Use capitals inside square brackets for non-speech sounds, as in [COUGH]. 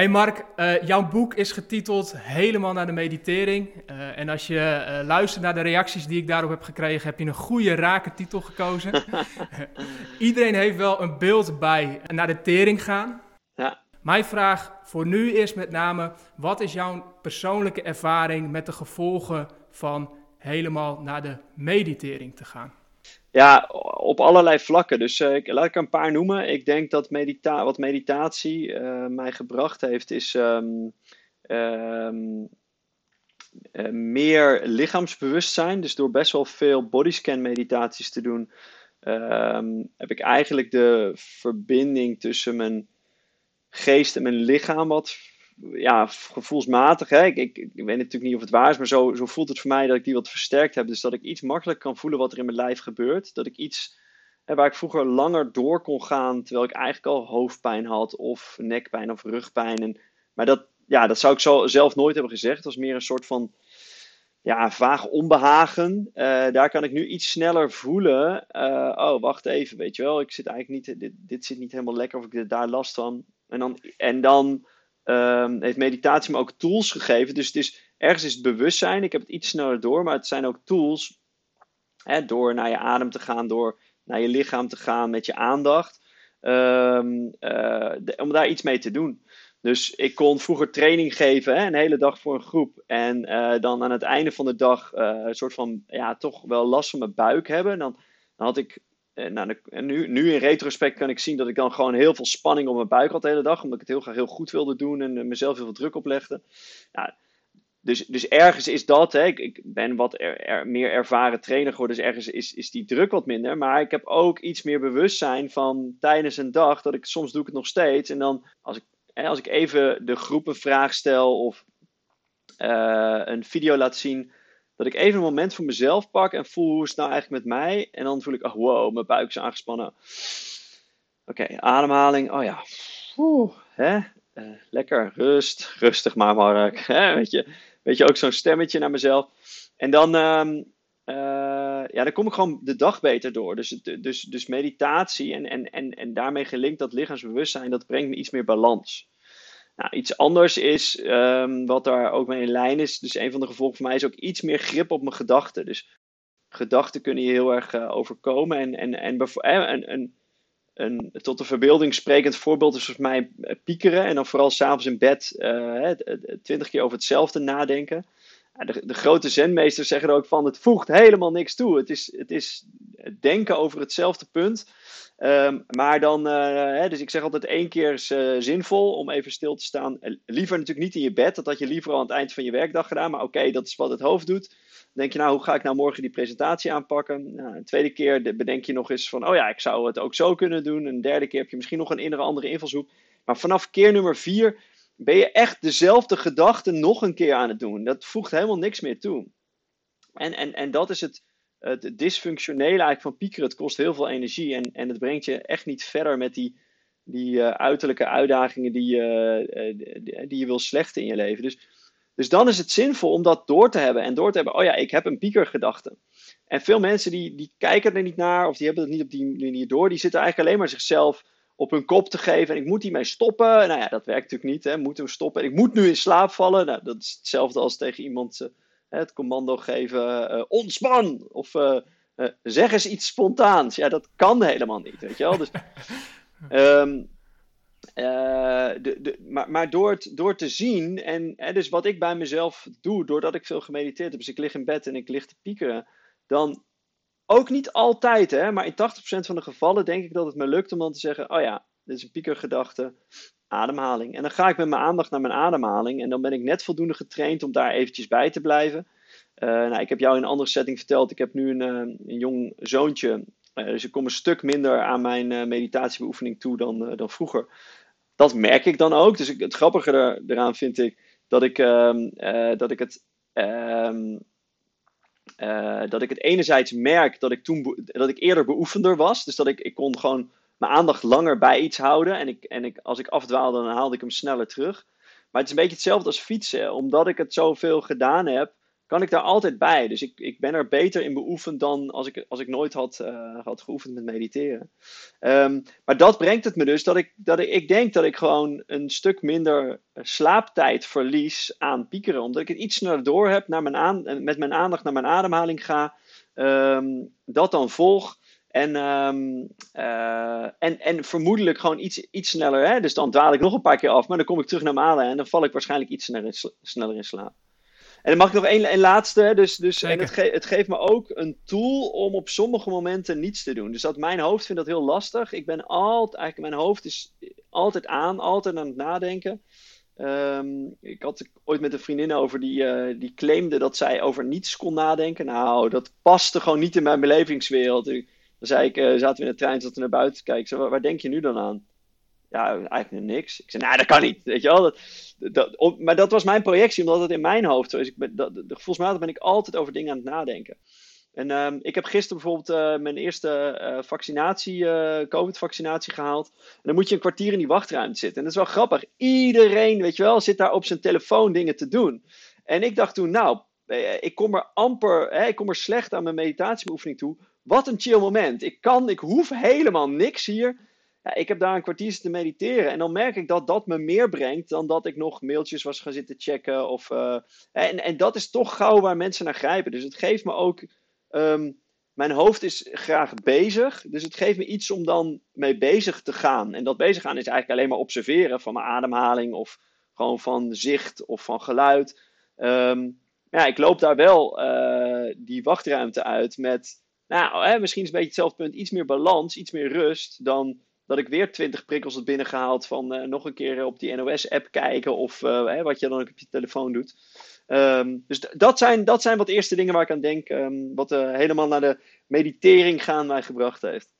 Hey Mark, uh, jouw boek is getiteld Helemaal naar de meditering. Uh, en als je uh, luistert naar de reacties die ik daarop heb gekregen, heb je een goede, rake titel gekozen. [LAUGHS] [LAUGHS] Iedereen heeft wel een beeld bij naar de tering gaan. Ja. Mijn vraag voor nu is met name, wat is jouw persoonlijke ervaring met de gevolgen van helemaal naar de meditering te gaan? Ja, op allerlei vlakken. Dus uh, laat ik een paar noemen. Ik denk dat medita wat meditatie uh, mij gebracht heeft, is um, um, uh, meer lichaamsbewustzijn. Dus door best wel veel bodyscan meditaties te doen, um, heb ik eigenlijk de verbinding tussen mijn geest en mijn lichaam wat ja, gevoelsmatig. Hè? Ik, ik, ik, weet natuurlijk niet of het waar is, maar zo, zo voelt het voor mij dat ik die wat versterkt heb. Dus dat ik iets makkelijker kan voelen wat er in mijn lijf gebeurt. Dat ik iets hè, waar ik vroeger langer door kon gaan, terwijl ik eigenlijk al hoofdpijn had, of nekpijn of rugpijn. En, maar dat, ja, dat zou ik zo, zelf nooit hebben gezegd. Het was meer een soort van ja, vaag onbehagen. Uh, daar kan ik nu iets sneller voelen. Uh, oh, wacht even, weet je wel. Ik zit eigenlijk niet, dit, dit zit niet helemaal lekker of ik daar last van. En dan, en dan um, heeft meditatie me ook tools gegeven. Dus het is, ergens is het bewustzijn. Ik heb het iets sneller door, maar het zijn ook tools. Hè, door naar je adem te gaan, door naar je lichaam te gaan met je aandacht. Uh, de, om daar iets mee te doen. Dus ik kon vroeger training geven, hè, een hele dag voor een groep. En uh, dan aan het einde van de dag uh, een soort van, ja, toch wel last van mijn buik hebben. Dan had ik en, nou, en nu, nu in retrospect kan ik zien dat ik dan gewoon heel veel spanning op mijn buik had de hele dag. Omdat ik het heel graag heel goed wilde doen en mezelf heel veel druk oplegde. Ja, dus, dus ergens is dat, hè, ik, ben wat er, meer ervaren trainer geworden, dus ergens is, is die druk wat minder. Maar ik heb ook iets meer bewustzijn van tijdens een dag, dat ik soms doe ik het nog steeds. En dan als ik, hè, als ik even de groep een vraag stel of uh, een video laat zien, dat ik even een moment voor mezelf pak en voel hoe is het nou eigenlijk met mij. En dan voel ik, oh wow, mijn buik is aangespannen. Oké, ademhaling. Oh ja, Oeh, hè? Uh, lekker, rust, rustig maar Mark. [LAUGHS] Hè? Weet, je, weet je, ook zo'n stemmetje naar mezelf. En dan, um, uh, ja, dan kom ik gewoon de dag beter door. Dus, dus, dus meditatie en, en, en, en daarmee gelinkt dat lichaamsbewustzijn, dat brengt me iets meer balans. Nou, iets anders is, um, wat daar ook mee in lijn is, dus een van de gevolgen voor mij is ook iets meer grip op mijn gedachten. Dus gedachten kunnen je heel erg uh, overkomen. En, en, en, en, en een, tot de verbeelding sprekend voorbeeld is volgens mij eh, piekeren. En dan vooral s'avonds in bed twintig keer over hetzelfde nadenken. De, de, grote zenmeesters zeggen er ook van, het voegt helemaal niks toe. Het is, het is denken over hetzelfde punt. Um, maar dan, uh, hè, dus ik zeg altijd één keer is uh, zinvol om even stil te staan. Liever natuurlijk niet in je bed, dat had je liever al aan het eind van je werkdag gedaan. Maar oké, dat is wat het hoofd doet. Denk je, nou, hoe ga ik nou morgen die presentatie aanpakken? Nou, een tweede keer bedenk je nog eens van, oh ja, ik zou het ook zo kunnen doen. Een derde keer heb je misschien nog een innere andere invalshoek. Maar vanaf keer nummer vier ben je echt dezelfde gedachte nog een keer aan het doen. Dat voegt helemaal niks meer toe. En, en, en dat is het, het dysfunctionele eigenlijk van piekeren. Het kost heel veel energie en, en het brengt je echt niet verder met die, die uh, uiterlijke uitdagingen die, uh, die, die, je wil slechten in je leven. Dus, dus dan is het zinvol om dat door te hebben en door te hebben. Oh ja, ik heb een piekergedachte. En veel mensen die, die kijken er niet naar of die hebben het niet op die manier door. Die zitten eigenlijk alleen maar zichzelf op hun kop te geven. En ik moet hiermee stoppen. Nou ja, dat werkt natuurlijk niet. Hè. Moet hem stoppen. Ik moet nu in slaap vallen. Nou, dat is hetzelfde als tegen iemand het commando geven. Uh, ontspan! Of uh, zeg eens iets spontaans. Ja, dat kan helemaal niet. Weet je wel? Dus, um, [LAUGHS] de, de, maar, maar door, het, door te zien. En hè, dus wat ik bij mezelf doe. Doordat ik veel gemediteerd heb. Dus ik lig in bed en ik lig te piekeren. Dan ook niet altijd, hè, maar in 80% van de gevallen denk ik dat het me lukt om dan te zeggen: Oh ja, dit is een piekergedachte, ademhaling. En dan ga ik met mijn aandacht naar mijn ademhaling. En dan ben ik net voldoende getraind om daar eventjes bij te blijven. Uh, nou, ik heb jou in een andere setting verteld: ik heb nu een, uh, een jong zoontje. Uh, dus ik kom een stuk minder aan mijn meditatiebeoefening toe dan, dan vroeger. Dat merk ik dan ook. Dus het grappige er, eraan vind ik dat ik, ehm, dat ik het. Ehm, dat ik het enerzijds merk dat ik toen dat ik eerder beoefender was. Dus dat ik, ik kon gewoon mijn aandacht langer bij iets houden. En, ik, en ik, als ik afdwaalde, dan haalde ik hem sneller terug. Maar het is een beetje hetzelfde als fietsen. Omdat ik het zoveel gedaan heb, kan ik daar altijd bij. Dus ik, ik ben er beter in beoefend dan als ik, als ik nooit had, uh, had geoefend met mediteren. Um, maar dat brengt het me dus dat ik, dat ik, ik denk dat ik gewoon een stuk minder slaaptijd verlies aan piekeren. Omdat ik het iets sneller door heb, naar mijn aan, met mijn aandacht naar mijn ademhaling ga, um, dat dan volg. En, um, uh, en, en vermoedelijk gewoon iets, iets sneller. Hè? Dus dan dwaal ik nog een paar keer af, maar dan kom ik terug naar adem en dan val ik waarschijnlijk iets sneller in, sneller in slaap. En dan mag ik nog één, laatste. Dus, dus, en het, ge het, geeft me ook een tool om op sommige momenten niets te doen. Dus dat mijn hoofd vindt dat heel lastig. Ik ben altijd, eigenlijk mijn hoofd is altijd aan, altijd aan het nadenken. Um, ik had ooit met een vriendin over die, uh, die claimde dat zij over niets kon nadenken. Nou, dat paste gewoon niet in mijn belevingswereld. Dan zei ik, uh, zaten we in de trein, zaten we naar buiten te kijken. Waar, denk je nu dan aan? Ja, eigenlijk niks. Ik zei, nou, dat kan niet. Weet je wel? Dat, dat, maar dat was mijn projectie, omdat het in mijn hoofd zo is. Ik ben, dat, gevoelsmatig ben ik altijd over dingen aan het nadenken. En um, ik heb gisteren bijvoorbeeld uh, mijn eerste uh, vaccinatie, COVID-vaccinatie gehaald. En dan moet je een kwartier in die wachtruimte zitten. En dat is wel grappig. Iedereen, weet je wel, zit daar op zijn telefoon dingen te doen. En ik dacht toen, nou, ik kom er amper, hè, ik kom er slecht aan mijn meditatiebeoefening toe. Wat een chill moment. Ik kan, ik hoef helemaal niks hier ja, ik heb daar een kwartier te mediteren. En dan merk ik dat dat me meer brengt dan dat ik nog mailtjes was gaan zitten checken. Of, uh, en, en dat is toch gauw waar mensen naar grijpen. Dus het geeft me ook. Um, mijn hoofd is graag bezig. Dus het geeft me iets om dan mee bezig te gaan. En dat bezig gaan is eigenlijk alleen maar observeren van mijn ademhaling. Of gewoon van zicht of van geluid. Um, ja, ik loop daar wel uh, die wachtruimte uit met. Nou, hè, misschien is een beetje hetzelfde punt. Iets meer balans, iets meer rust dan dat ik weer twintig prikkels had binnengehaald van uh, nog een keer op die NOS-app kijken of uh, hè, wat je dan ook op je telefoon doet. Um, dus dat zijn, dat zijn wat eerste dingen waar ik aan denk, um, wat uh, helemaal naar de meditering gaan mij gebracht heeft.